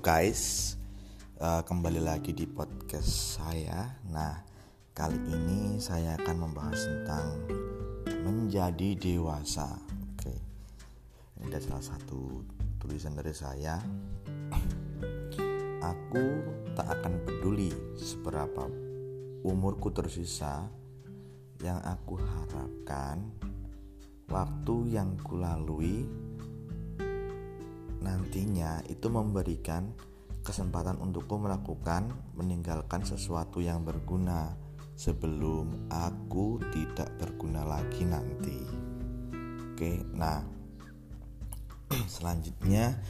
Guys, uh, kembali lagi di podcast saya. Nah, kali ini saya akan membahas tentang menjadi dewasa. Oke, ini ada salah satu tulisan dari saya. Aku tak akan peduli seberapa umurku tersisa. Yang aku harapkan, waktu yang kulalui nantinya itu memberikan kesempatan untukku melakukan meninggalkan sesuatu yang berguna sebelum aku tidak berguna lagi nanti. Oke, nah selanjutnya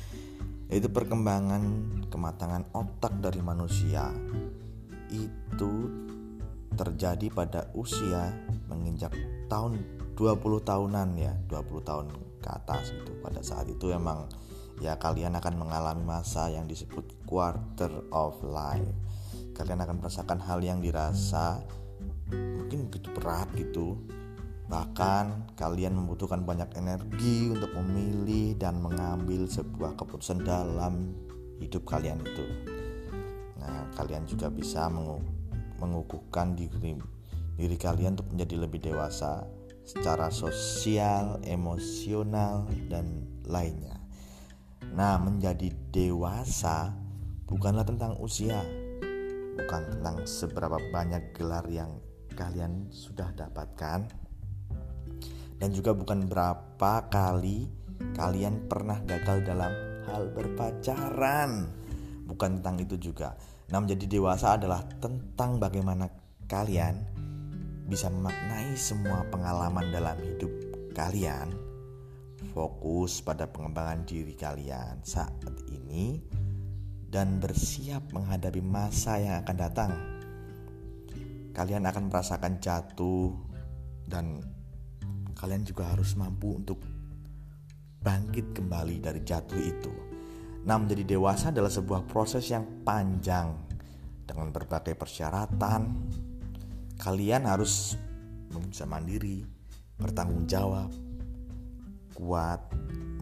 itu perkembangan kematangan otak dari manusia itu terjadi pada usia menginjak tahun 20 tahunan ya 20 tahun ke atas itu pada saat itu emang ya kalian akan mengalami masa yang disebut quarter of life. Kalian akan merasakan hal yang dirasa mungkin begitu berat gitu. Bahkan kalian membutuhkan banyak energi untuk memilih dan mengambil sebuah keputusan dalam hidup kalian itu. Nah kalian juga bisa mengukuhkan diri diri kalian untuk menjadi lebih dewasa secara sosial, emosional, dan lainnya. Nah, menjadi dewasa bukanlah tentang usia, bukan tentang seberapa banyak gelar yang kalian sudah dapatkan, dan juga bukan berapa kali kalian pernah gagal dalam hal berpacaran. Bukan tentang itu juga. Nah, menjadi dewasa adalah tentang bagaimana kalian bisa memaknai semua pengalaman dalam hidup kalian fokus pada pengembangan diri kalian saat ini dan bersiap menghadapi masa yang akan datang. Kalian akan merasakan jatuh dan kalian juga harus mampu untuk bangkit kembali dari jatuh itu. Nah, menjadi dewasa adalah sebuah proses yang panjang dengan berbagai persyaratan. Kalian harus bisa mandiri, bertanggung jawab, kuat,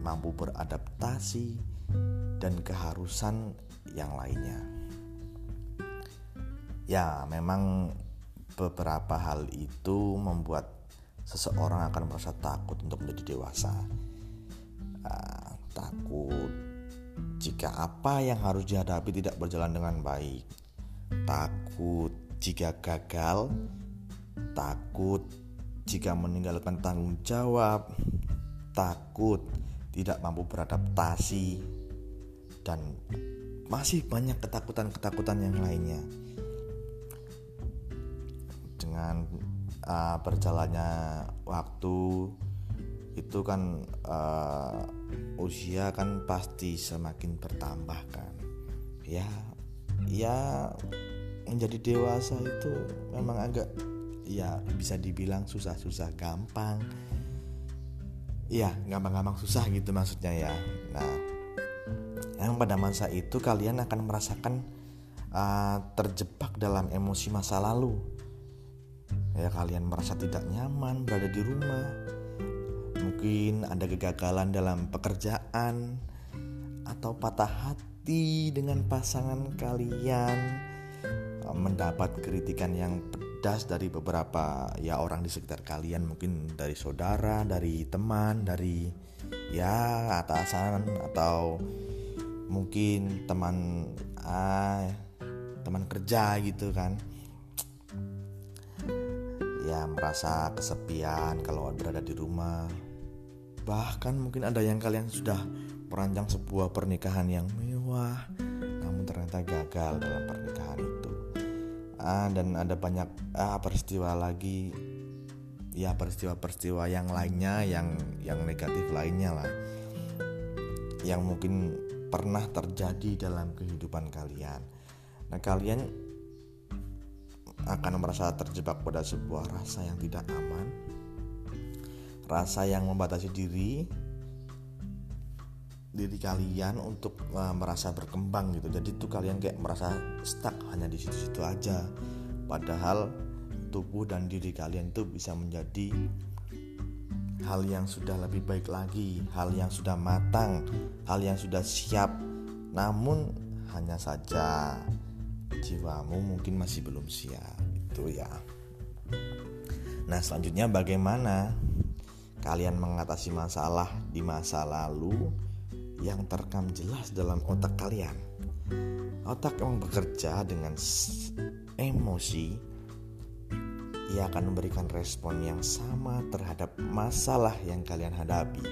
mampu beradaptasi, dan keharusan yang lainnya. Ya, memang beberapa hal itu membuat seseorang akan merasa takut untuk menjadi dewasa. Uh, takut jika apa yang harus dihadapi tidak berjalan dengan baik. Takut jika gagal, takut jika meninggalkan tanggung jawab, takut, tidak mampu beradaptasi, dan masih banyak ketakutan-ketakutan yang lainnya. Dengan uh, berjalannya waktu itu kan uh, usia kan pasti semakin bertambah kan. Ya, ya menjadi dewasa itu memang agak ya bisa dibilang susah-susah gampang Iya, gampang-gampang susah gitu maksudnya ya. Nah, yang pada masa itu kalian akan merasakan uh, terjebak dalam emosi masa lalu. Ya, kalian merasa tidak nyaman berada di rumah. Mungkin ada kegagalan dalam pekerjaan atau patah hati dengan pasangan kalian, mendapat kritikan yang dari beberapa ya orang di sekitar kalian mungkin dari saudara dari teman dari ya atasan atau mungkin teman ah, teman kerja gitu kan. Ya merasa kesepian kalau berada di rumah. Bahkan mungkin ada yang kalian sudah merancang sebuah pernikahan yang mewah namun ternyata gagal dalam pernikahan uh, dan ada banyak uh, peristiwa lagi. Ya peristiwa-peristiwa yang lainnya yang yang negatif lainnya lah. Yang mungkin pernah terjadi dalam kehidupan kalian. Nah, kalian akan merasa terjebak pada sebuah rasa yang tidak aman, rasa yang membatasi diri, diri kalian untuk uh, merasa berkembang gitu. Jadi tuh kalian kayak merasa stuck hanya di situ-situ aja. Padahal tubuh dan diri kalian itu bisa menjadi hal yang sudah lebih baik lagi hal yang sudah matang hal yang sudah siap. Namun hanya saja jiwamu mungkin masih belum siap itu ya. Nah selanjutnya bagaimana kalian mengatasi masalah di masa lalu yang terekam jelas dalam otak kalian otak yang bekerja dengan emosi ia akan memberikan respon yang sama terhadap masalah yang kalian hadapi.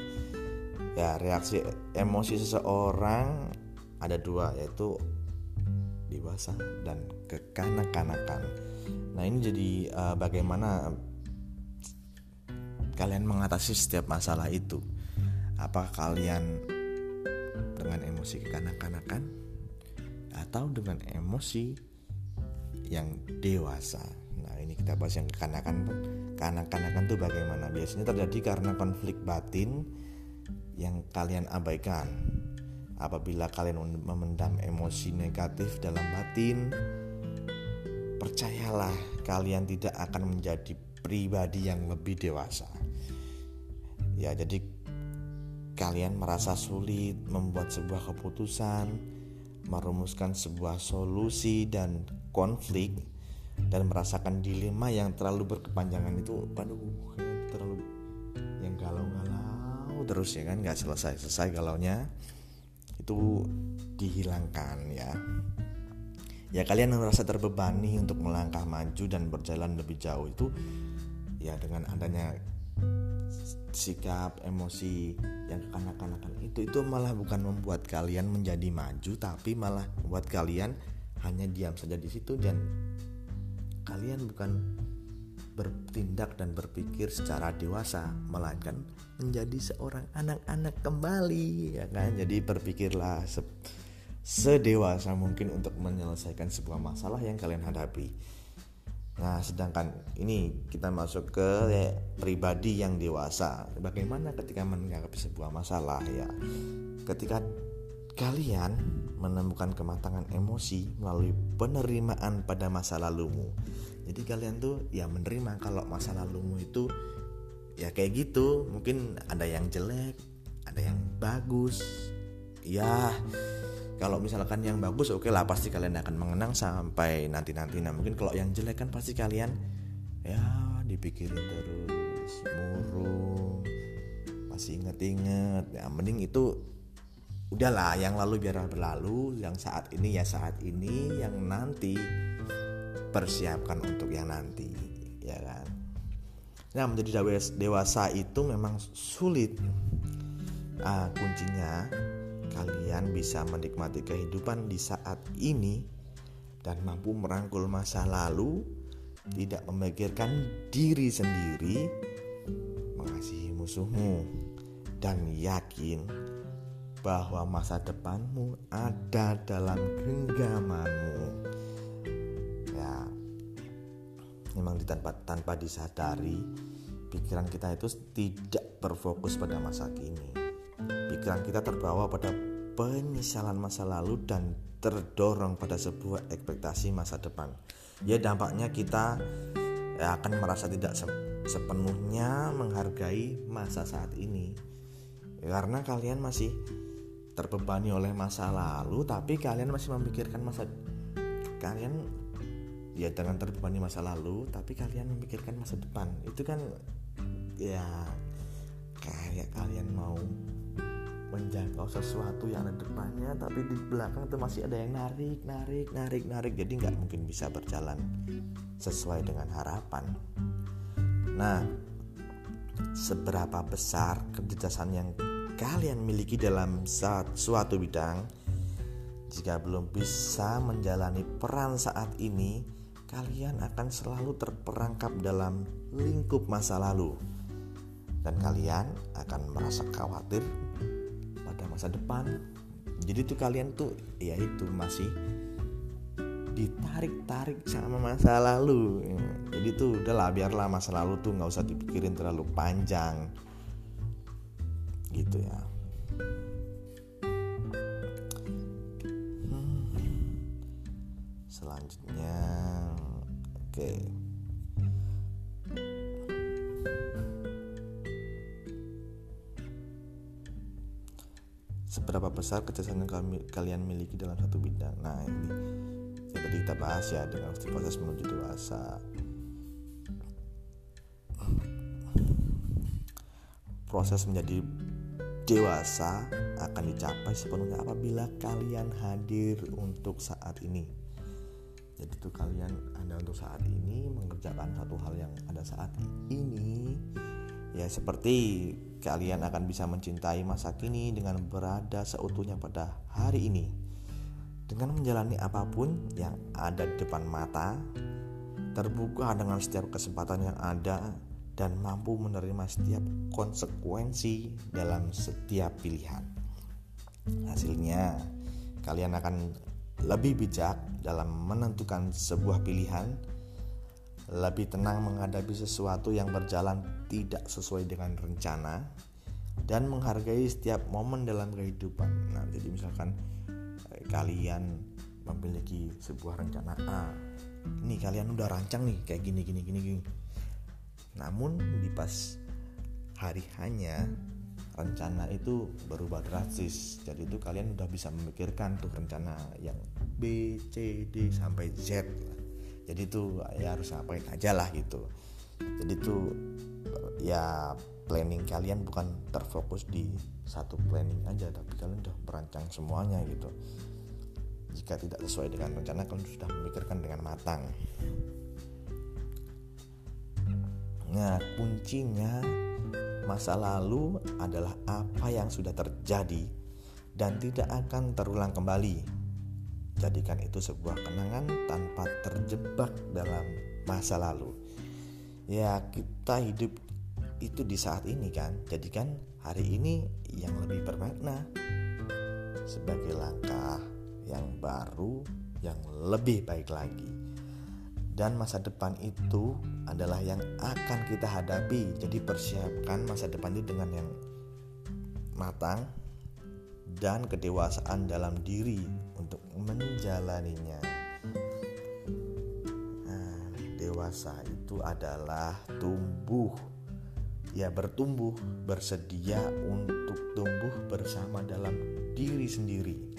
Ya, reaksi emosi seseorang ada dua yaitu dewasa dan kekanak-kanakan. Nah, ini jadi uh, bagaimana kalian mengatasi setiap masalah itu. Apa kalian dengan emosi kekanak-kanakan atau dengan emosi yang dewasa? ini kita bahas yang kekanakan kanak-kanakan itu bagaimana? Biasanya terjadi karena konflik batin yang kalian abaikan. Apabila kalian memendam emosi negatif dalam batin percayalah kalian tidak akan menjadi pribadi yang lebih dewasa. Ya jadi kalian merasa sulit membuat sebuah keputusan merumuskan sebuah solusi dan konflik dan merasakan dilema yang terlalu berkepanjangan itu aduh terlalu yang galau-galau terus ya kan? Nggak selesai-selesai galaunya. Itu dihilangkan ya. Ya kalian merasa terbebani untuk melangkah maju dan berjalan lebih jauh itu ya dengan adanya sikap emosi yang kekanak-kanakan itu itu malah bukan membuat kalian menjadi maju tapi malah membuat kalian hanya diam saja di situ. Dan kalian bukan bertindak dan berpikir secara dewasa melainkan menjadi seorang anak-anak kembali ya kan? Jadi berpikirlah se sedewasa mungkin untuk menyelesaikan sebuah masalah yang kalian hadapi nah sedangkan ini kita masuk ke pribadi yang dewasa bagaimana ketika menghadapi sebuah masalah ya ketika kalian menemukan kematangan emosi melalui penerimaan pada masa lalumu. Jadi kalian tuh ya menerima kalau masa lalumu itu ya kayak gitu. Mungkin ada yang jelek, ada yang bagus. Ya, kalau misalkan yang bagus oke okay lah pasti kalian akan mengenang sampai nanti-nanti. Nah, mungkin kalau yang jelek kan pasti kalian ya dipikirin terus, murung, masih inget-inget. Ya mending itu udahlah yang lalu biar berlalu yang saat ini ya saat ini yang nanti persiapkan untuk yang nanti ya kan nah menjadi dewasa itu memang sulit nah, kuncinya kalian bisa menikmati kehidupan di saat ini dan mampu merangkul masa lalu tidak memikirkan diri sendiri mengasihi musuhmu dan yakin bahwa masa depanmu ada dalam genggamanmu. Ya, memang tanpa tanpa disadari, pikiran kita itu tidak berfokus pada masa kini. Pikiran kita terbawa pada penyesalan masa lalu dan terdorong pada sebuah ekspektasi masa depan. Ya dampaknya kita ya, akan merasa tidak sepenuhnya menghargai masa saat ini. Karena kalian masih terbebani oleh masa lalu tapi kalian masih memikirkan masa kalian ya dengan terbebani masa lalu tapi kalian memikirkan masa depan itu kan ya kayak kalian mau menjangkau sesuatu yang ada depannya tapi di belakang itu masih ada yang narik narik narik narik. Jadi nggak mungkin bisa berjalan sesuai dengan harapan. Nah seberapa besar kecerdasan yang kalian miliki dalam suatu bidang, jika belum bisa menjalani peran saat ini, kalian akan selalu terperangkap dalam lingkup masa lalu, dan kalian akan merasa khawatir pada masa depan. Jadi tuh kalian tuh ya itu masih ditarik-tarik sama masa lalu. Jadi tuh udahlah biarlah masa lalu tuh nggak usah dipikirin terlalu panjang gitu ya hmm. selanjutnya oke okay. Seberapa besar kecerdasan yang kalian miliki dalam satu bidang. Nah ini yang tadi kita bahas ya dengan proses menuju dewasa. Proses menjadi dewasa akan dicapai sepenuhnya apabila kalian hadir untuk saat ini. Jadi tuh kalian anda untuk saat ini mengerjakan satu hal yang ada saat ini. Ya seperti kalian akan bisa mencintai masa kini dengan berada seutuhnya pada hari ini. Dengan menjalani apa pun yang ada di depan mata terbuka dengan setiap kesempatan yang ada dan mampu menerima setiap konsekuensi dalam setiap pilihan. Hasilnya kalian akan lebih bijak dalam menentukan sebuah pilihan, lebih tenang menghadapi sesuatu yang berjalan tidak sesuai dengan rencana, dan menghargai setiap momen dalam kehidupan. Nah, jadi misalkan eh, kalian memiliki sebuah rencana A, ini kalian udah rancang nih kayak gini gini gini gini. Namun di pas hari hanya rencana itu berubah drastis jadi itu kalian udah bisa memikirkan tuh rencana yang B C D sampai Z jadi itu ya harus ngapain aja lah gitu. Jadi itu ya planning kalian bukan terfokus di satu planning aja tapi kalian udah merancang semuanya gitu. Jika tidak sesuai dengan rencana kalian sudah memikirkan dengan matang. Nah kuncinya Masa lalu adalah apa yang sudah terjadi dan tidak akan terulang kembali. Jadikan itu sebuah kenangan tanpa terjebak dalam masa lalu. Ya, kita hidup itu di saat ini kan. Jadikan hari ini yang lebih bermakna sebagai langkah yang baru yang lebih baik lagi dan masa depan itu adalah yang akan kita hadapi. Jadi persiapkan masa depan itu dengan yang matang dan kedewasaan dalam diri untuk menjalaninya. Nah, dewasa itu adalah tumbuh. Ya bertumbuh, bersedia untuk tumbuh bersama dalam diri sendiri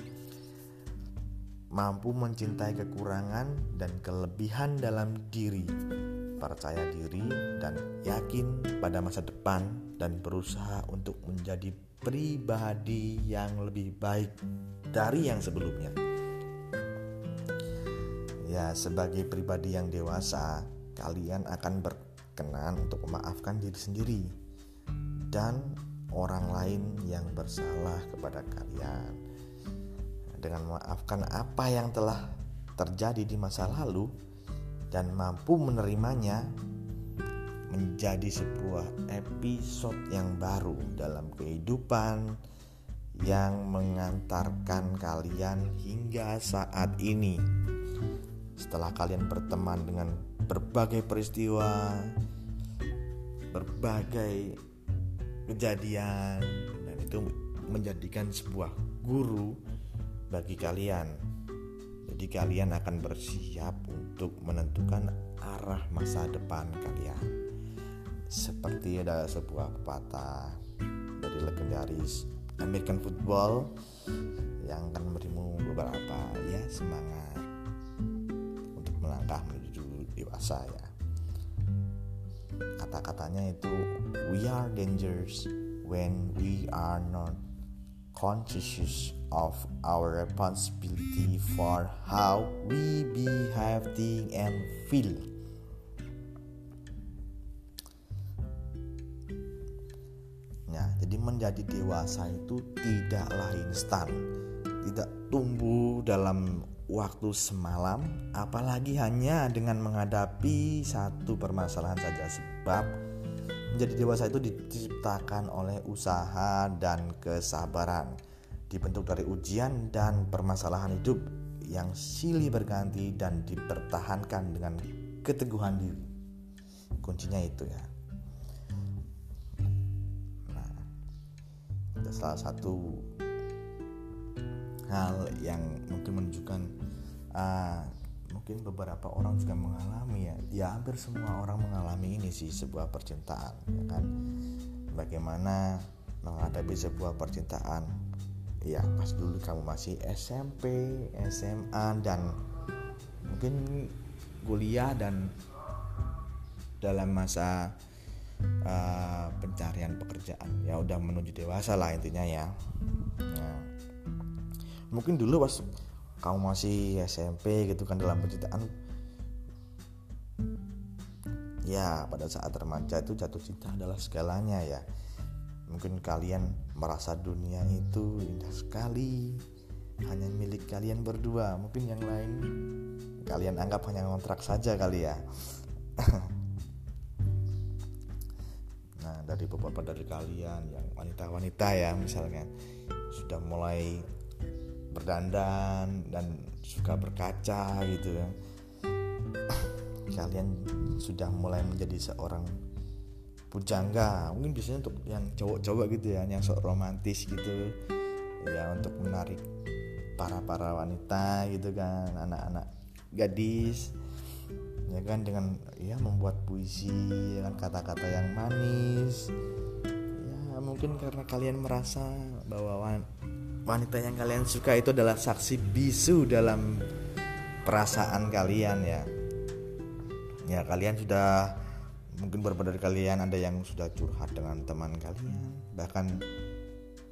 mampu mencintai kekurangan dan kelebihan dalam diri, percaya diri, dan yakin pada masa depan, dan berusaha untuk menjadi pribadi yang lebih baik dari yang sebelumnya. Ya, sebagai pribadi yang dewasa, kalian akan berkenan untuk memaafkan diri sendiri dan orang lain yang bersalah kepada kalian dengan memaafkan apa yang telah terjadi di masa lalu dan mampu menerimanya menjadi sebuah episode yang baru dalam kehidupan yang mengantarkan kalian hingga saat ini. Setelah kalian berteman dengan berbagai peristiwa, berbagai kejadian, dan itu menjadikan sebuah guru bagi kalian. Jadi kalian akan bersiap untuk menentukan arah masa depan kalian. Seperti ada sebuah pepatah dari legendaris American football yang akan memberimu beberapa ya semangat untuk melangkah menuju dewasa ya. Kata-katanya itu we are dangerous when we are not conscious of our responsibility for how we behave, think, and feel. Nah, jadi menjadi dewasa itu tidaklah instan, tidak tumbuh dalam waktu semalam, apalagi hanya dengan menghadapi satu permasalahan saja. Sebab Menjadi dewasa itu diciptakan oleh usaha dan kesabaran, dibentuk dari ujian dan permasalahan hidup yang silih berganti dan dipertahankan dengan keteguhan diri. Kuncinya itu ya. Nah, itu salah satu hal yang mungkin menunjukkan uh, mungkin beberapa orang juga mengalami ya ya hampir semua orang mengalami ini sih sebuah percintaan ya kan bagaimana menghadapi sebuah percintaan ya pas dulu kamu masih SMP SMA dan mungkin kuliah dan dalam masa uh, pencarian pekerjaan. Ya udah menuju dewasa lah intinya ya. Nah, mungkin dulu pas kamu masih SMP gitu kan dalam percintaan ya pada saat remaja itu jatuh cinta adalah segalanya ya mungkin kalian merasa dunia itu indah sekali. Hanya milik kalian berdua mungkin yang lain kalian anggap hanya kontrak saja kali ya. Nah dari beberapa dari kalian yang wanita-wanita ya misalnya sudah mulai berdandan dan suka berkaca gitu ya. Kalian sudah mulai menjadi seorang pujangga. Mungkin biasanya untuk yang cowok-cowok gitu ya yang sok romantis gitu. Ya untuk menarik para para wanita gitu kan anak-anak gadis. Ya kan dengan ya membuat puisi ya kan kata-kata yang manis. Ya mungkin karena kalian merasa bahwa wanita yang kalian suka itu adalah saksi bisu dalam perasaan kalian ya. Ya kalian sudah mungkin beberapa dari kalian ada yang sudah curhat dengan teman kalian bahkan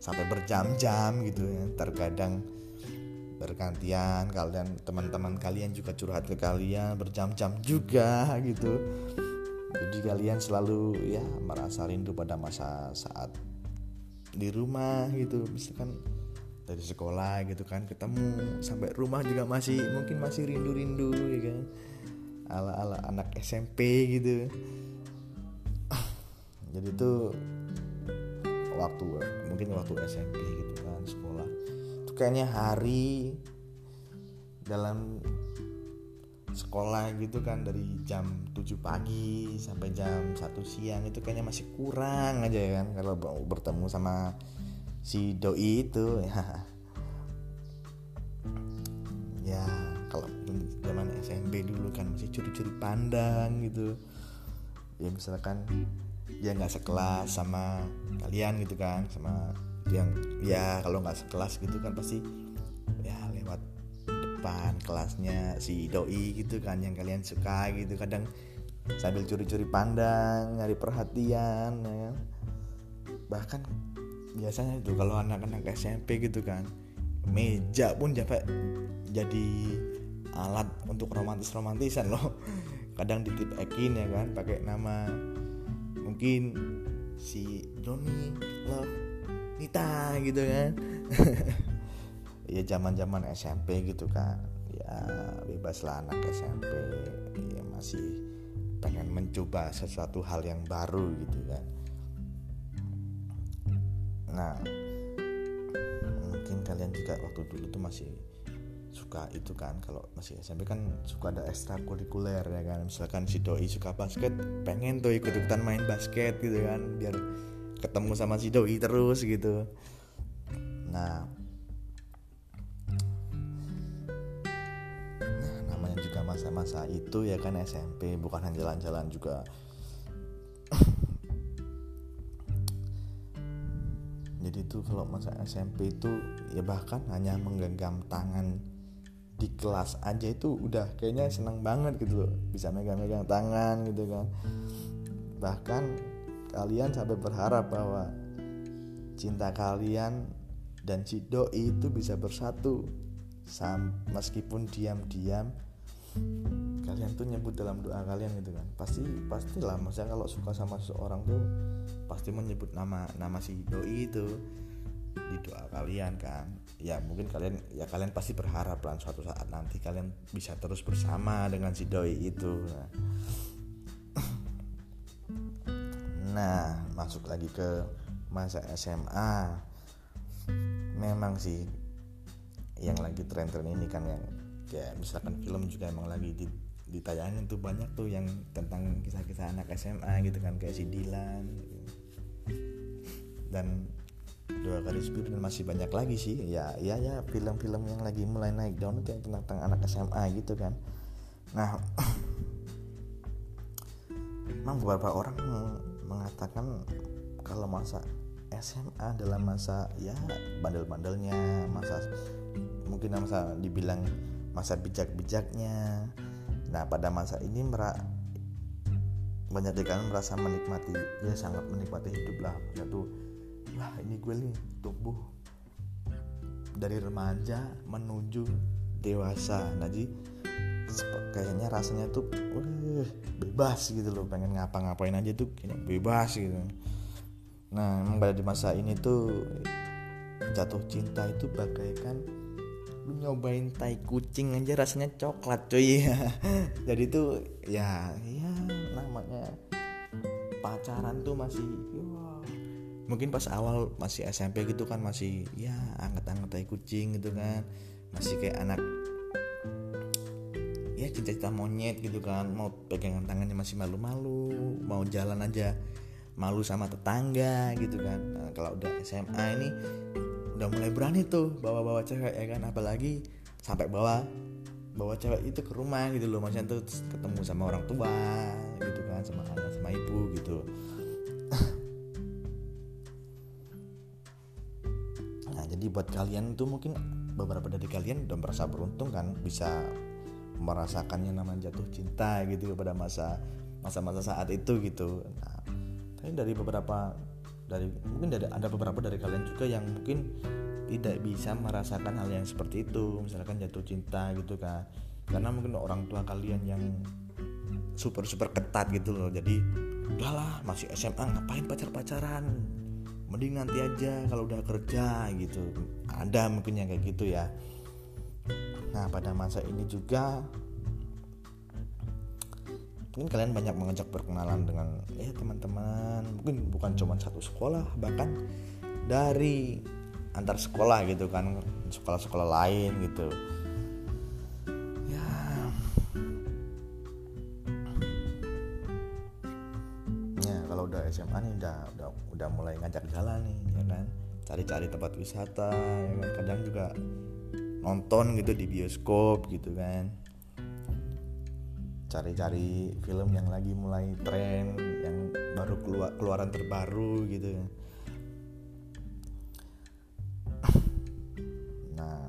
sampai berjam-jam gitu ya. Terkadang bergantian kalian teman-teman kalian juga curhat ke kalian berjam-jam juga gitu. Jadi kalian selalu ya merasa rindu pada masa saat di rumah gitu. Misalkan dari sekolah gitu kan ketemu sampai rumah juga masih mungkin masih rindu-rindu ya kan. Ala-ala anak SMP gitu jadi tuh waktu mungkin waktu SMP gitu kan sekolah. Itu kayaknya hari dalam sekolah gitu kan dari jam 7 pagi sampai jam 1 siang itu kayaknya masih kurang aja ya kan kalau bertemu sama si doi itu. Ya ya kalau zaman SMP dulu kan masih curi-curi pandang gitu. Ya misalkan dia nggak sekelas sama kalian gitu kan sama yang ya kalau nggak sekelas gitu kan pasti ya lewat depan kelasnya si doi gitu kan yang kalian suka gitu kadang sambil curi-curi pandang nyari perhatian ya kan. bahkan biasanya itu kalau anak-anak SMP gitu kan meja pun jadi alat untuk romantis romantisan loh kadang ditip ekin ya kan pakai nama mungkin si Doni Love Nita gitu kan. Ya zaman zaman SMP gitu kan. Ya bebas lah anak SMP ya masih pengen mencoba sesuatu hal yang baru gitu kan. Nah mungkin kalian juga waktu dulu tuh masih suka itu kan kalau masih SMP kan suka ada ekstrakurikuler ya kan? Misalkan si doi suka basket pengen tuh ikut ikutan main basket gitu kan biar ketemu sama si doi terus gitu. Nah nah namanya juga masa-masa itu ya kan SMP bukan hanya jalan-jalan juga. Jadi tuh kalau masa SMP itu ya bahkan hanya menggenggam tangan di kelas aja itu udah kayaknya senang banget gitu loh. Bisa megang-megang tangan gitu kan. Bahkan kalian sampai berharap bahwa cinta kalian dan si doi itu bisa bersatu. Sam, meskipun diam-diam kalian tuh nyebut dalam doa kalian gitu kan. Pasti pastilah. Maksudnya kalau suka sama seseorang tuh pasti menyebut nama nama si doi itu di doa kalian kan. Ya mungkin kalian ya kalian pasti berharap lah suatu saat nanti kalian bisa terus bersama dengan si doi itu. Nah, masuk lagi ke masa SMA memang sih yang lagi tren-tren ini kan yang kayak misalkan film juga emang lagi di, ditayangin tuh banyak tuh yang tentang kisah-kisah anak SMA gitu kan kayak si Dilan gitu. dan dua garis biru dan masih banyak lagi sih. Ya ya ya film-film yang lagi mulai naik daun yang tentang, tentang anak SMA gitu kan. Nah memang beberapa orang mengatakan kalau masa SMA dalam masa ya bandel-bandelnya masa mungkin masa dibilang masa bijak-bijaknya. Nah pada masa ini merah banyak kalian merasa menikmati ya sangat menikmati hidup lah. Satu wah ini gue nih tumbuh dari remaja menuju dewasa. Nah jadi kayaknya rasanya tuh uh, bebas gitu loh. Pengen ngapa-ngapain aja tuh kayak bebas gitu. Nah emang pada di masa ini tuh jatuh cinta itu bagaikan lu nyobain tai kucing aja rasanya coklat cuy. Jadi tuh ya ya namanya pacaran tuh masih mungkin pas awal masih SMP gitu kan masih ya angkat-angkat tai kucing gitu kan. Masih kayak anak ya cinta-cinta monyet gitu kan. Mau pegangan tangannya masih malu-malu mau jalan aja malu sama tetangga gitu kan. Nah, kalau udah SMA ini udah mulai berani tuh bawa-bawa cewek ya kan. Apalagi sampai bawa bawa cewek itu ke rumah gitu loh. Maksudnya tuh ketemu sama orang tua gitu kan sama anak sama ibu gitu nah jadi buat kalian tuh mungkin beberapa dari kalian udah merasa beruntung kan bisa merasakan yang namanya jatuh cinta gitu pada masa masa-masa saat itu gitu. Nah tapi dari beberapa dari mungkin dari ada beberapa dari kalian juga yang mungkin tidak bisa merasakan hal yang seperti itu misalkan jatuh cinta gitu kan. Karena mungkin orang tua kalian yang super super ketat gitu loh. Jadi udahlah masih SMA ngapain pacar pacaran mending nanti aja kalau udah kerja gitu. Ada mungkin yang kayak gitu ya. Nah pada masa ini juga mungkin kalian banyak mengajak berkenalan dengan ya teman-teman. Mungkin bukan cuma satu sekolah bahkan dari antar sekolah gitu kan sekolah-sekolah lain gitu udah mulai ngajak jalan nih ya kan? Cari-cari tempat wisata ya kan? Kadang juga nonton gitu di bioskop gitu kan. Cari-cari film yang lagi mulai tren yang baru keluar keluaran terbaru gitu ya nah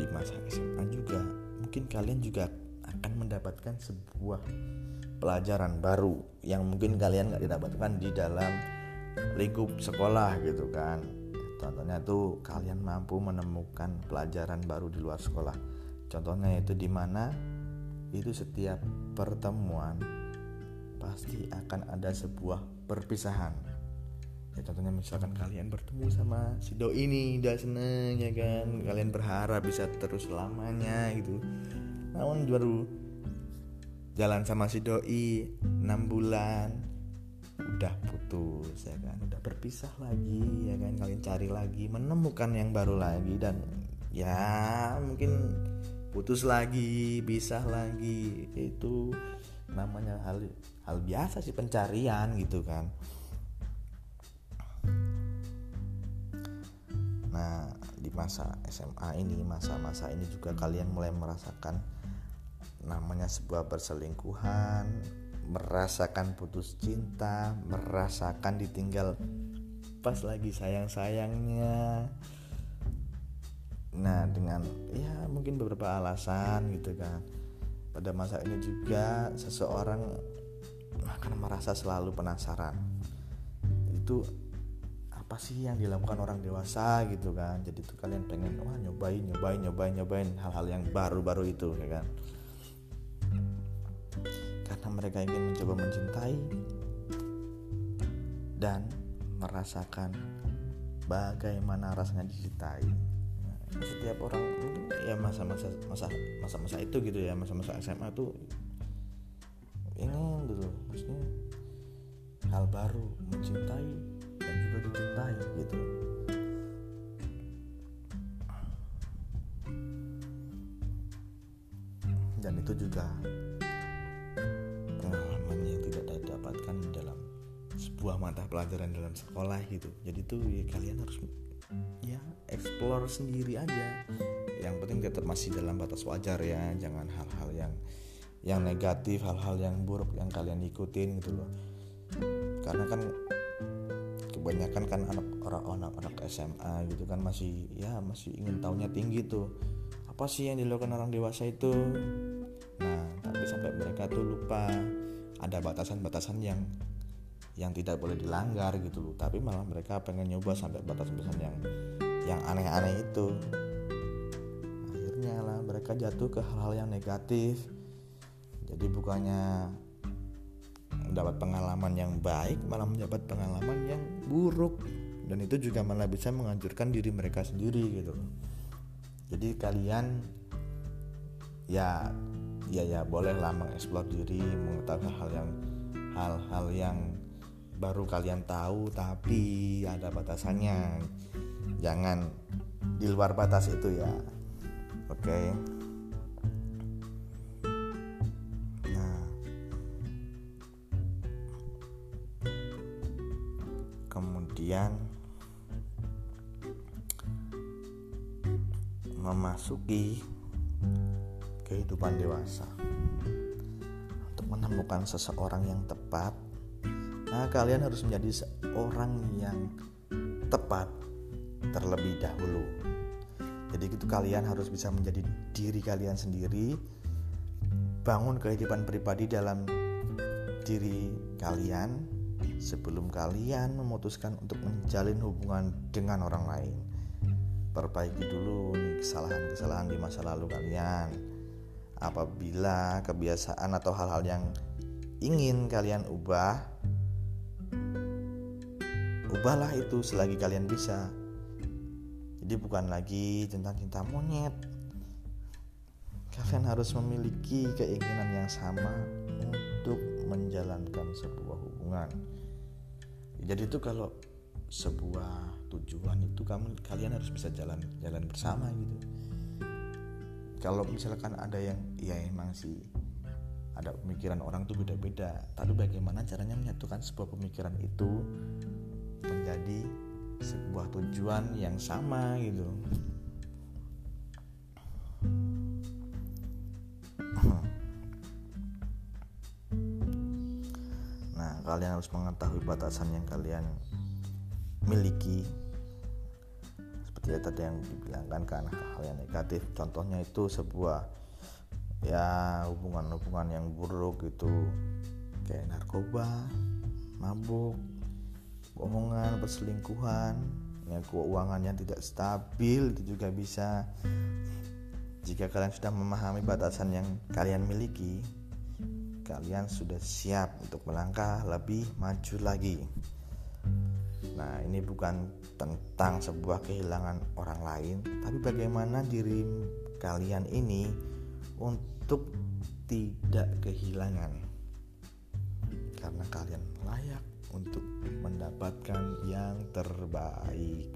di masa SMA juga mungkin kalian juga akan mendapatkan sebuah pelajaran baru yang mungkin kalian nggak didapatkan di dalam lingkup sekolah gitu kan contohnya tuh kalian mampu menemukan pelajaran baru di luar sekolah Contohnya itu di mana itu setiap pertemuan pasti akan ada sebuah perpisahan. Ya contohnya misalkan kalian bertemu sama si doi ini udah seneng ya kan kalian berharap bisa terus selamanya gitu. Namun baru jalan sama si doi 6 bulan. Udah putus ya kan? Udah berpisah lagi ya kan? Kalian cari lagi menemukan yang baru lagi dan ya mungkin putus lagi bisa lagi. Itu namanya hal hal biasa sih pencarian gitu kan. Nah di masa SMA ini masa-masa ini juga kalian mulai merasakan namanya sebuah perselingkuhan merasakan putus cinta merasakan ditinggal pas lagi sayang-sayangnya. Nah dengan ya mungkin beberapa alasan gitu kan. Pada masa ini juga seseorang akan merasa selalu penasaran. Itu apa sih yang dilakukan orang dewasa gitu kan? Jadi tuh kalian pengen wah nyobain nyobain nyobain nyobain hal-hal yang baru-baru itu ya kan karena mereka ingin mencoba mencintai dan merasakan bagaimana rasanya dicintai setiap orang ya masa-masa masa masa-masa itu gitu ya masa-masa SMA tuh ini gitu maksudnya hal baru mencintai dan juga dicintai gitu. Dan itu juga sebuah mata pelajaran dalam sekolah gitu. Jadi tuh ya, kalian harus ya explore sendiri aja. Yang penting tetap masih dalam batas wajar ya. Jangan hal-hal yang yang negatif hal-hal yang buruk yang kalian ikutin gitu loh. Karena kan kebanyakan kan anak orang anak SMA gitu kan masih ya masih ingin tahunya tinggi tuh. Apa sih yang dilakukan orang dewasa itu? Nah tapi sampai mereka tuh lupa. Ada batasan-batasan yang yang tidak boleh dilanggar gitu loh. Tapi malah mereka pengen nyoba sampai batasan-batasan yang yang aneh-aneh itu. Akhirnya lah mereka jatuh ke hal-hal yang negatif. Jadi bukannya mendapat pengalaman yang baik malah mendapat pengalaman yang buruk. Dan itu juga malah bisa menghancurkan diri mereka sendiri gitu jadi kalian ya ya ya bolehlah mengeksplor diri mengetahui hal yang hal-hal yang baru kalian tahu tapi ada batasannya. Jangan di luar batas itu ya. Oke? Okay. nah. Kemudian memasuki kehidupan dewasa. Untuk menemukan seseorang yang tepat Nah, kalian harus menjadi seorang yang tepat terlebih dahulu. Jadi itu kalian harus bisa menjadi diri kalian sendiri, bangun kehidupan pribadi dalam diri kalian sebelum kalian memutuskan untuk menjalin hubungan dengan orang lain. Perbaiki dulu nih kesalahan-kesalahan di masa lalu kalian. Apabila kebiasaan atau hal-hal yang ingin kalian ubah, ubahlah itu selagi kalian bisa. Jadi bukan lagi tentang cinta monyet. Kalian harus memiliki keinginan yang sama untuk menjalankan sebuah hubungan. Jadi itu kalau sebuah tujuan itu kamu kalian harus bisa jalan jalan bersama gitu. Kalau misalkan ada yang ya emang sih ada pemikiran orang tuh beda-beda. Tapi bagaimana caranya menyatukan sebuah pemikiran itu menjadi sebuah tujuan yang sama gitu. Nah kalian harus mengetahui batasan yang kalian miliki. Seperti tadi yang dibilangkan kan hal yang negatif. Contohnya itu sebuah ya hubungan-hubungan yang buruk itu kayak narkoba mabuk bohongan, perselingkuhan, ya yang tidak stabil itu juga bisa. Jika kalian sudah memahami batasan yang kalian miliki, kalian sudah siap untuk melangkah lebih maju lagi. Nah, ini bukan tentang sebuah kehilangan orang lain, tapi bagaimana diri kalian ini untuk tidak kehilangan karena kalian layak untuk mendapatkan yang terbaik.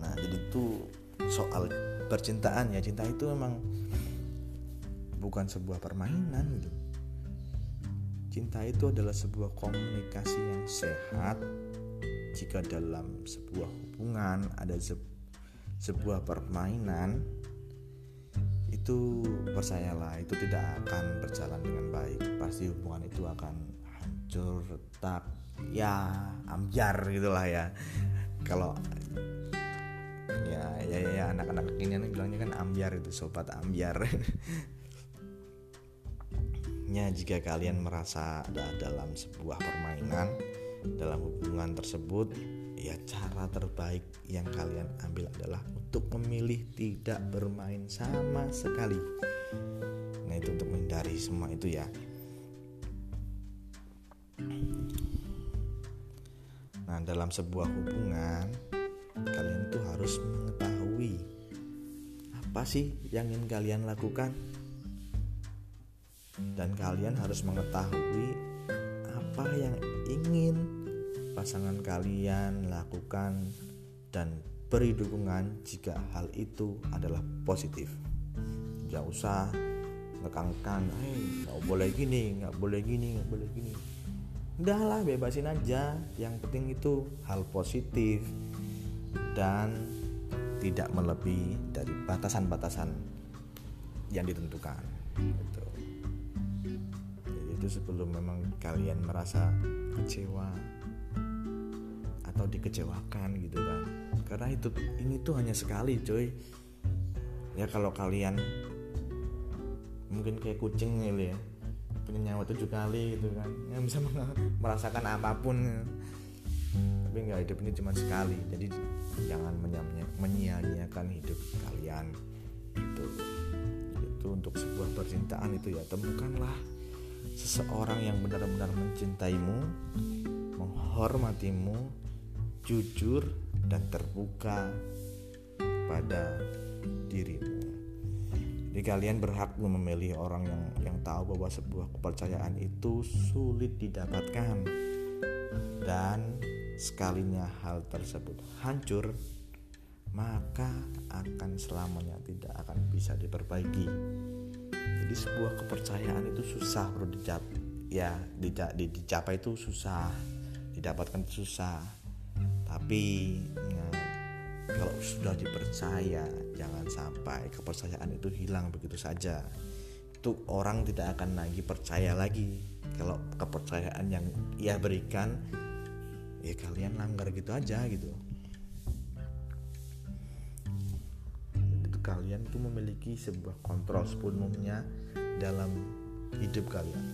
Nah, jadi itu soal percintaan ya, cinta itu memang bukan sebuah permainan gitu. Cinta itu adalah sebuah komunikasi yang sehat jika dalam sebuah hubungan ada se sebuah permainan itu percayalah itu tidak akan berjalan dengan baik pasti hubungan itu akan hancur retak ya ambiar gitulah ya. Kalau ya ya ya, anak-anak kekinian bilangnya kan ambiar itu sobat ambiar. Ya jika kalian merasa ada dalam sebuah permainan dalam hubungan tersebut ya cara terbaik yang kalian ambil adalah untuk memilih tidak bermain sama sekali. Nah itu untuk menghindari semua itu ya Nah, dalam sebuah hubungan, kalian tuh harus mengetahui apa sih yang ingin kalian lakukan, dan kalian harus mengetahui apa yang ingin pasangan kalian lakukan, dan beri dukungan jika hal itu adalah positif. Gak usah ngekangkan, hei nggak boleh gini, nggak boleh gini, nggak boleh gini udahlah bebasin aja. Yang penting itu hal positif dan tidak melebihi dari batasan-batasan yang ditentukan gitu. Jadi itu sebelum memang kalian merasa kecewa atau dikecewakan gitu kan. Karena itu ini tuh hanya sekali coy ya kalau kalian mungkin kayak kucing gitu ya punya nyawa tujuh kali gitu kan. Yang bisa merasakan apa pun. Tapi nggak hidup ini cuma sekali. Jadi jangan menyia-nyiakan hidup kalian. Itu itu untuk sebuah percintaan itu ya. Temukanlah seseorang yang benar-benar mencintaimu menghormatimu jujur dan terbuka pada dirimu jadi kalian berhak memilih orang yang yang tahu bahwa sebuah kepercayaan itu sulit didapatkan dan sekalinya hal tersebut hancur maka akan selamanya tidak akan bisa diperbaiki. Jadi sebuah kepercayaan itu susah bro dicapai ya dicapai itu susah didapatkan susah tapi ya, kalau sudah dipercaya jangan sampai kepercayaan itu hilang begitu saja. Itu orang tidak akan lagi percaya lagi. Kalau kepercayaan yang ia berikan ya kalian langgar gitu aja gitu. Itu kalian tuh memiliki sebuah kontrol sepenuhnya dalam hidup kalian.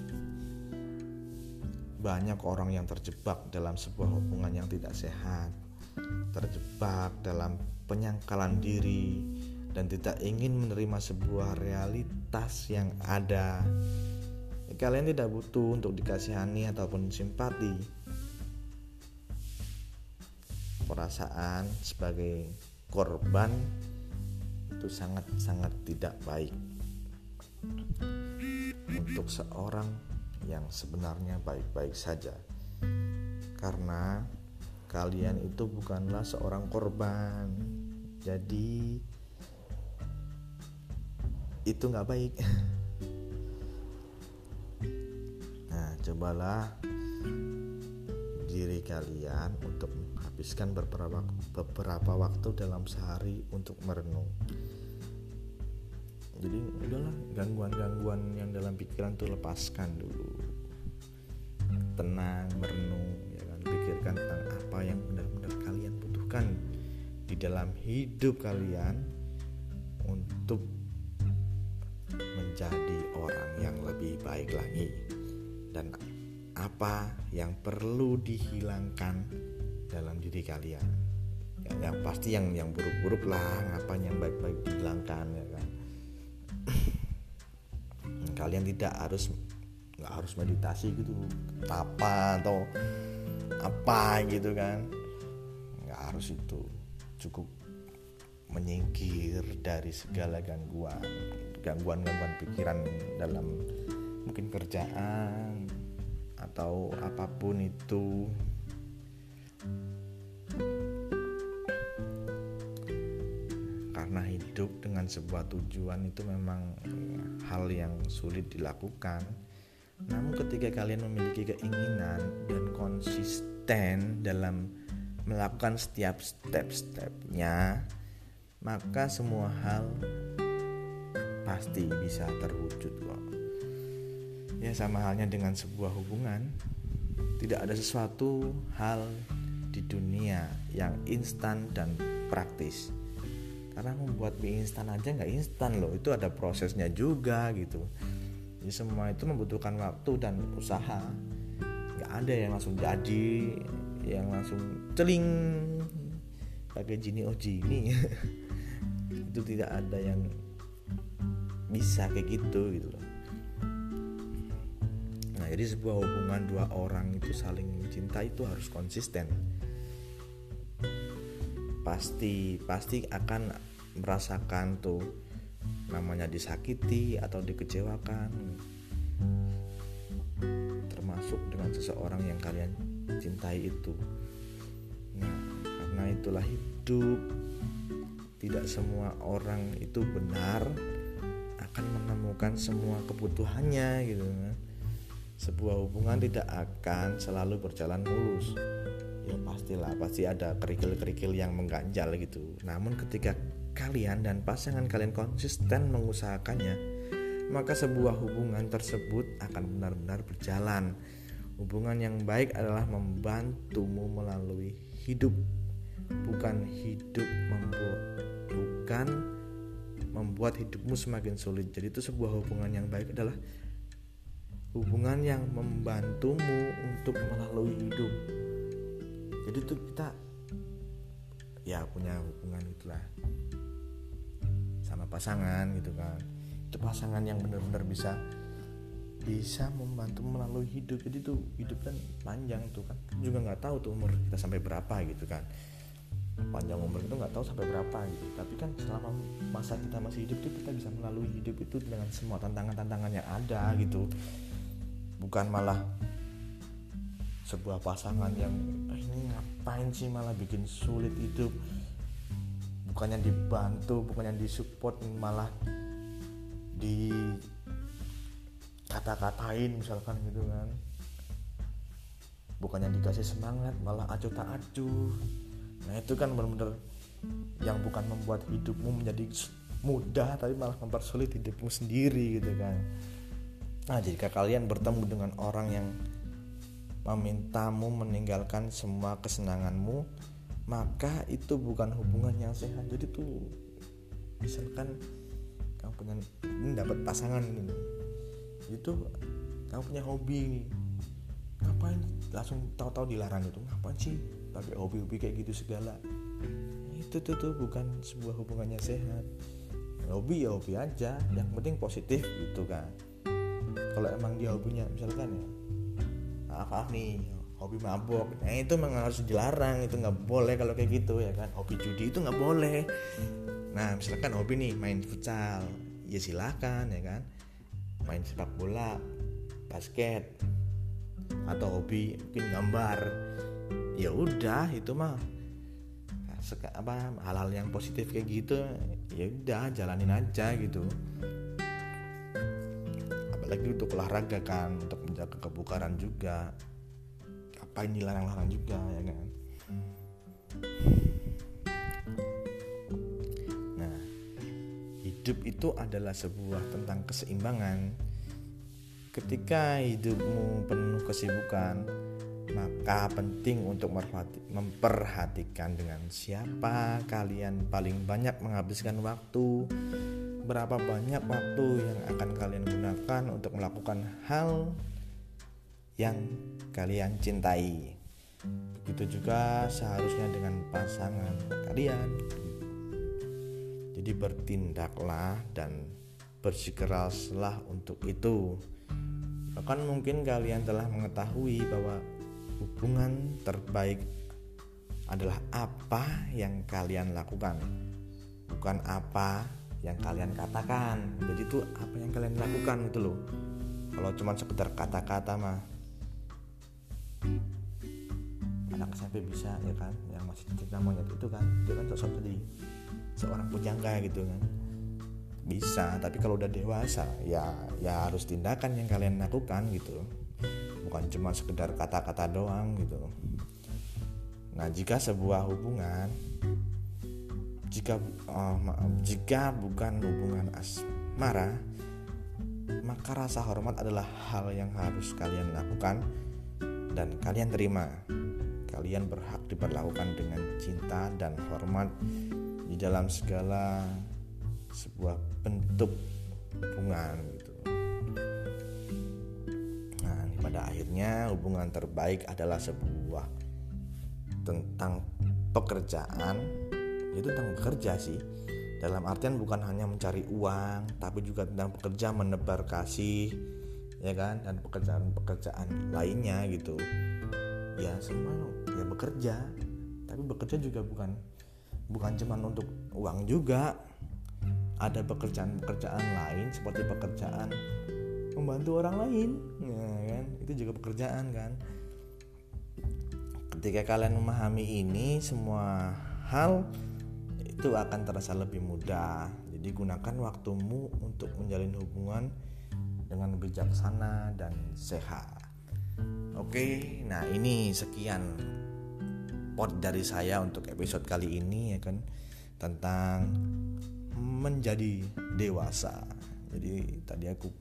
Banyak orang yang terjebak dalam sebuah hubungan yang tidak sehat terjebak dalam penyangkalan diri dan tidak ingin menerima sebuah realitas yang ada. Kalian tidak butuh untuk dikasihani ataupun simpati. Perasaan sebagai korban itu sangat-sangat tidak baik untuk seorang yang sebenarnya baik-baik saja. Karena kalian itu bukanlah seorang korban jadi itu nggak baik. Nah cobalah diri kalian untuk habiskan beberapa beberapa waktu dalam sehari untuk merenung. Jadi udahlah gangguan-gangguan yang dalam pikiran tuh lepaskan dulu. Tenang merenung ya kan? Pikirkan tentang apa yang dalam hidup kalian untuk menjadi orang yang lebih baik lagi. Dan apa yang perlu dihilangkan dalam diri kalian? Yang, yang pasti yang yang buruk-buruk lah ngapain yang baik-baik dihilangkan ya kan? Kalian tidak harus nggak harus meditasi gitu apa atau apa gitu kan? Nggak harus itu cukup menyingkir dari segala gangguan gangguan-gangguan pikiran dalam mungkin kerjaan atau apa pun itu karena hidup dengan sebuah tujuan itu memang hal yang sulit dilakukan. Namun ketika kalian memiliki keinginan dan konsisten dalam melakukan setiap step-stepnya, maka semua hal pasti bisa terwujud kok. Ya sama halnya dengan sebuah hubungan, tidak ada sesuatu hal di dunia yang instan dan praktis. Karena membuat mie instan aja nggak instan loh itu ada prosesnya juga gitu. Jadi semua itu membutuhkan waktu dan usaha. Nggak ada yang langsung jadi yang langsung celing. Pakai jini oh jini itu tidak ada yang bisa kayak gitu gitu loh. Nah jadi sebuah hubungan dua orang itu saling mencintai itu harus konsisten. Pasti pasti akan merasakan tuh namanya disakiti atau dikecewakan. Termasuk dengan seseorang yang kalian cintai itu karena itulah hidup. Tidak semua orang itu benar akan menemukan semua kebutuhannya gitu kan. Sebuah hubungan tidak akan selalu berjalan mulus. Ya pastilah pasti ada kerikil-kerikil yang mengganjal gitu. Namun ketika kalian dan pasangan kalian konsisten mengusahakannya maka sebuah hubungan tersebut akan benar-benar berjalan. Hubungan yang baik adalah membantumu melalui hidup, bukan hidup membuat bukan membuat hidupmu semakin sulit. Jadi itu sebuah hubungan yang baik adalah hubungan yang membantumu untuk melalui hidup. Jadi itu kita ya punya hubungan itulah sama pasangan gitu kan. Itu pasangan yang benar-benar bisa bisa membantu melalui hidup jadi tuh hidup kan panjang tuh kan juga nggak tahu tuh umur kita sampai berapa gitu kan panjang umur itu nggak tahu sampai berapa gitu. Tapi kan selama masa kita masih hidup tuh kita bisa melalui hidup itu dengan semua tantangan-tantangan yang ada gitu. Bukan malah sebuah pasangan yang ah, ini ngapain sih malah bikin sulit hidup? Bukannya dibantu bukannya disupport malah di kata-katain misalkan gitu kan. Bukannya dikasih semangat malah acuh tak acuh nah itu kan benar-benar yang bukan membuat hidupmu menjadi mudah tapi malah mempersulit hidupmu sendiri gitu kan. Nah jika kalian bertemu dengan orang yang memintamu meninggalkan semua kesenanganmu maka itu bukan hubungan yang sehat. Jadi tuh misalkan kamu punya ini dapat pasangan ini itu kamu punya hobi. Nih ngapain? Langsung tahu-tahu dilarang itu ngapain sih pakai hobi-hobi kayak gitu segala. Itu tuh tuh bukan sebuah hubungannya sehat. Hobi ya hobi aja yang penting positif gitu kan. Kalau emang dia hobinya misalkan ya maaf maaf nih hobi mabok. Nah itu memang harus dilarang itu nggak boleh kalau kayak gitu ya kan. Hobi judi itu nggak boleh. Nah misalkan hobi nih main futsal ya silakan ya kan. Main sepak bola basket atau hobi mungkin gambar ya udah itu mah. Apa hal-hal yang positif kayak gitu ya udah jalanin aja gitu. Apalagi untuk olahraga kan untuk menjaga kebugaran juga. Apa ini larang-larang juga ya kan? Hidup itu adalah sebuah tentang keseimbangan. Ketika hidupmu penuh kesibukan, maka penting untuk memperhatikan dengan siapa kalian paling banyak menghabiskan waktu, berapa banyak waktu yang akan kalian gunakan untuk melakukan hal yang kalian cintai. Begitu juga seharusnya dengan pasangan kalian jadi bertindaklah dan bersikeraslah untuk itu. Bahkan mungkin kalian telah mengetahui bahwa hubungan terbaik adalah apa yang kalian lakukan, bukan apa yang kalian katakan. Jadi itu apa yang kalian lakukan itu loh. Kalau cuma sekedar kata-kata mah anak SMP bisa ya kan yang masih cinta monyet itu kan dia kan sosok jadi seorang pujangga gitu kan bisa tapi kalau udah dewasa ya ya harus tindakan yang kalian lakukan gitu bukan cuma sekedar kata-kata doang gitu. Nah jika sebuah hubungan jika uh, jika bukan hubungan asmara maka rasa hormat adalah hal yang harus kalian lakukan dan kalian terima. Kalian berhak diperlakukan dengan cinta dan hormat di dalam segala sebuah bentuk hubungan pada akhirnya hubungan terbaik adalah sebuah tentang pekerjaan, itu tentang bekerja sih. Dalam artian bukan hanya mencari uang, tapi juga tentang pekerja menebar kasih, ya kan, dan pekerjaan-pekerjaan lainnya gitu. Ya semua ya bekerja, tapi bekerja juga bukan bukan cuma untuk uang juga. Ada pekerjaan-pekerjaan lain seperti pekerjaan membantu orang lain ya kan itu juga pekerjaan kan? Ketika kalian memahami ini semua hal itu akan terasa lebih mudah. Jadi gunakan waktumu untuk menjalin hubungan dengan bijaksana dan sehat. Oke nah ini sekian support dari saya untuk episode kali ini ya kan? Tentang menjadi dewasa. jadi tadi aku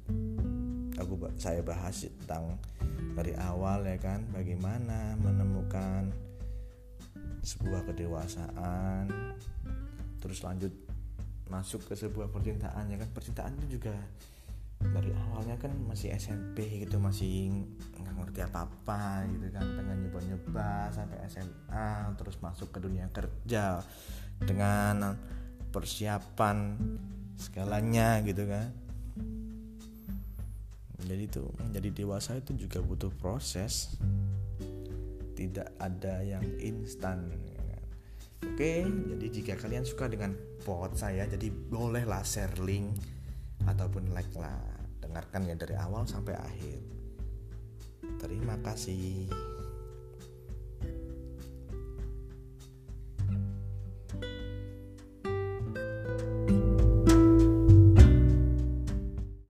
aku saya bahas tentang dari awal ya kan bagaimana menemukan sebuah kedewasaan terus lanjut masuk ke sebuah percintaan ya kan. Percintaan itu juga dari awalnya kan masih SMP gitu masih nggak ngerti apa apa gitu kan. Pengen nyoba nyoba sampai SMA terus masuk ke dunia kerja dengan persiapan segalanya gitu kan jadi itu menjadi dewasa itu juga butuh proses. Tidak ada yang instan. Oke jadi jika kalian suka dengan pot saya jadi bolehlah share link ataupun like lah dengarkan ya dari awal sampai akhir. Terima kasih